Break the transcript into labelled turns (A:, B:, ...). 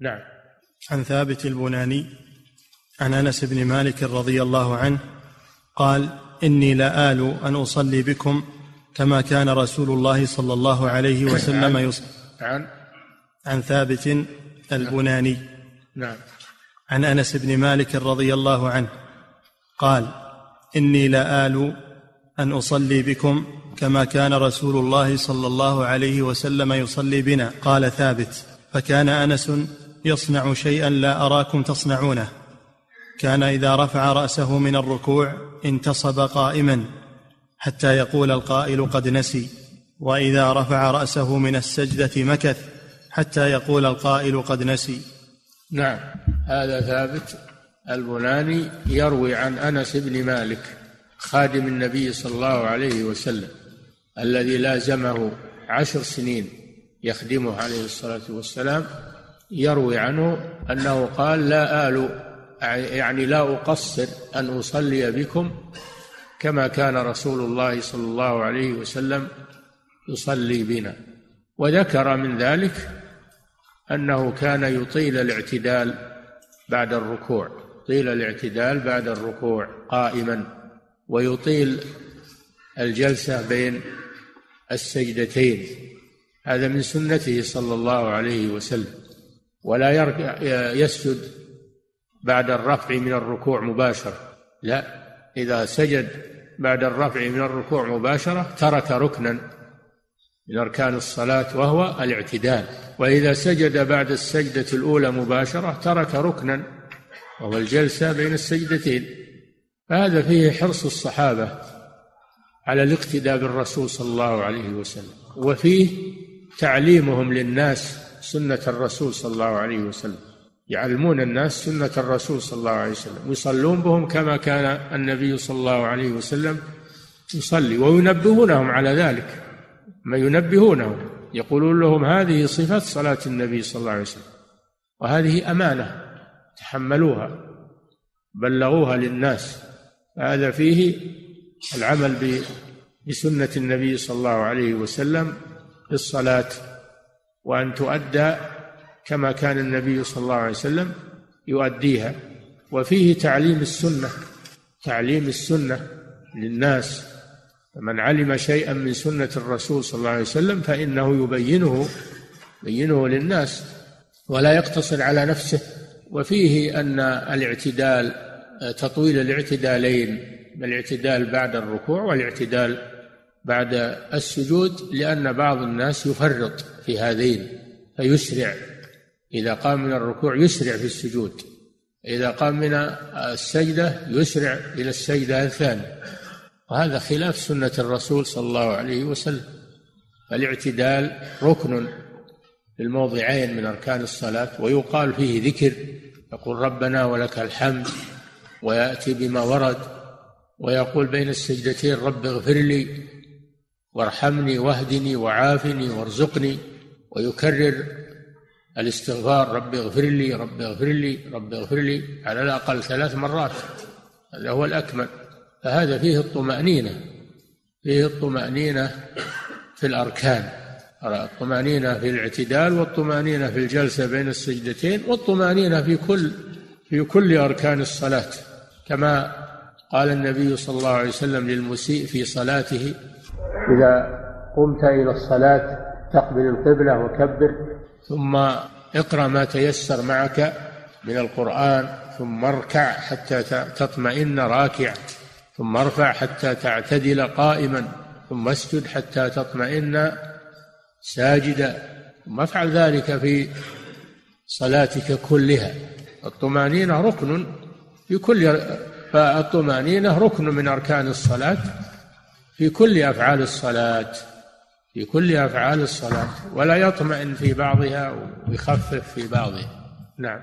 A: نعم.
B: عن ثابت البناني عن أنس بن مالك رضي الله عنه قال إني لآل أن أصلي بكم كما كان رسول الله صلى الله عليه وسلم يصلي.
A: عن
B: عن ثابت البناني.
A: نعم.
B: عن أنس بن مالك رضي الله عنه قال إني لآل أن أصلي بكم كما كان رسول الله صلى الله عليه وسلم يصلي بنا. قال ثابت فكان أنس يصنع شيئا لا أراكم تصنعونه. كان إذا رفع رأسه من الركوع انتصب قائما حتى يقول القائل قد نسي. وإذا رفع رأسه من السجدة مكث حتى يقول القائل قد نسي.
A: نعم هذا ثابت. البناني يروي عن أنس بن مالك خادم النبي صلى الله عليه وسلم الذي لازمه عشر سنين يخدمه عليه الصلاة والسلام يروي عنه أنه قال لا آل يعني لا أقصر أن أصلي بكم كما كان رسول الله صلى الله عليه وسلم يصلي بنا. وذكر من ذلك أنه كان يطيل الاعتدال بعد الركوع طيل الاعتدال بعد الركوع قائما ويطيل الجلسة بين السجدتين. هذا من سنته صلى الله عليه وسلم. ولا يركع يسجد بعد الرفع من الركوع مباشرة. لا إذا سجد بعد الرفع من الركوع مباشرة ترك ركنا من أركان الصلاة وهو الاعتدال. وإذا سجد بعد السجدة الأولى مباشرة ترك ركنا وهو الجلسة بين السجدتين. فهذا فيه حرص الصحابة على الاقتداء بالرسول صلى الله عليه وسلم. وفيه تعليمهم للناس سنة الرسول صلى الله عليه وسلم. يعلمون الناس سنة الرسول صلى الله عليه وسلم. ويصلون بهم كما كان النبي صلى الله عليه وسلم يصلي وينبهونهم على ذلك. ما ينبهونهم يقولون لهم هذه صفة صلاة النبي صلى الله عليه وسلم وهذه أمانة تحملوها بلغوها للناس. هذا فيه العمل بسنة النبي صلى الله عليه وسلم في الصلاة. وأن تؤدى كما كان النبي صلى الله عليه وسلم يؤديها. وفيه تعليم السنة تعليم السنة للناس. فمن علم شيئا من سنة الرسول صلى الله عليه وسلم فإنه يبينه يبينه للناس ولا يقتصر على نفسه. وفيه أن الاعتدال تطويل الاعتدالين الاعتدال بعد الركوع والاعتدال بعد السجود لأن بعض الناس يفرط في هذين فيسرع. إذا قام من الركوع يسرع في السجود. إذا قام من السجدة يسرع إلى السجدة الثانية. وهذا خلاف سنة الرسول صلى الله عليه وسلم. فالاعتدال ركن في الموضعين من أركان الصلاة ويقال فيه ذكر يقول ربنا ولك الحمد ويأتي بما ورد ويقول بين السجدتين رب اغفر لي وارحمني واهدني وعافني وارزقني ويكرر الاستغفار رب اغفر لي رب اغفر لي رب اغفر لي على الأقل ثلاث مرات. هذا هو الأكمل. فهذا فيه الطمأنينة فيه الطمأنينة في الأركان. الطمأنينة في الاعتدال والطمأنينة في الجلسة بين السجدتين والطمأنينة في كل في كل أركان الصلاة. كما قال النبي صلى الله عليه وسلم للمسيء في صلاته إذا قمت إلى الصلاة تقبل القبلة وكبر. ثم اقرأ ما تيسر معك من القرآن ثم اركع حتى تطمئن راكع ثم ارفع حتى تعتدل قائما ثم اسجد حتى تطمئن ساجدا. ثم افعل ذلك في صلاتك كلها. الطمأنينة ركن في كل فالطمأنينة ركن من أركان الصلاة في كل أفعال الصلاة في كل أفعال الصلاة ولا يطمئن في بعضها ويخفف في بعضها. نعم.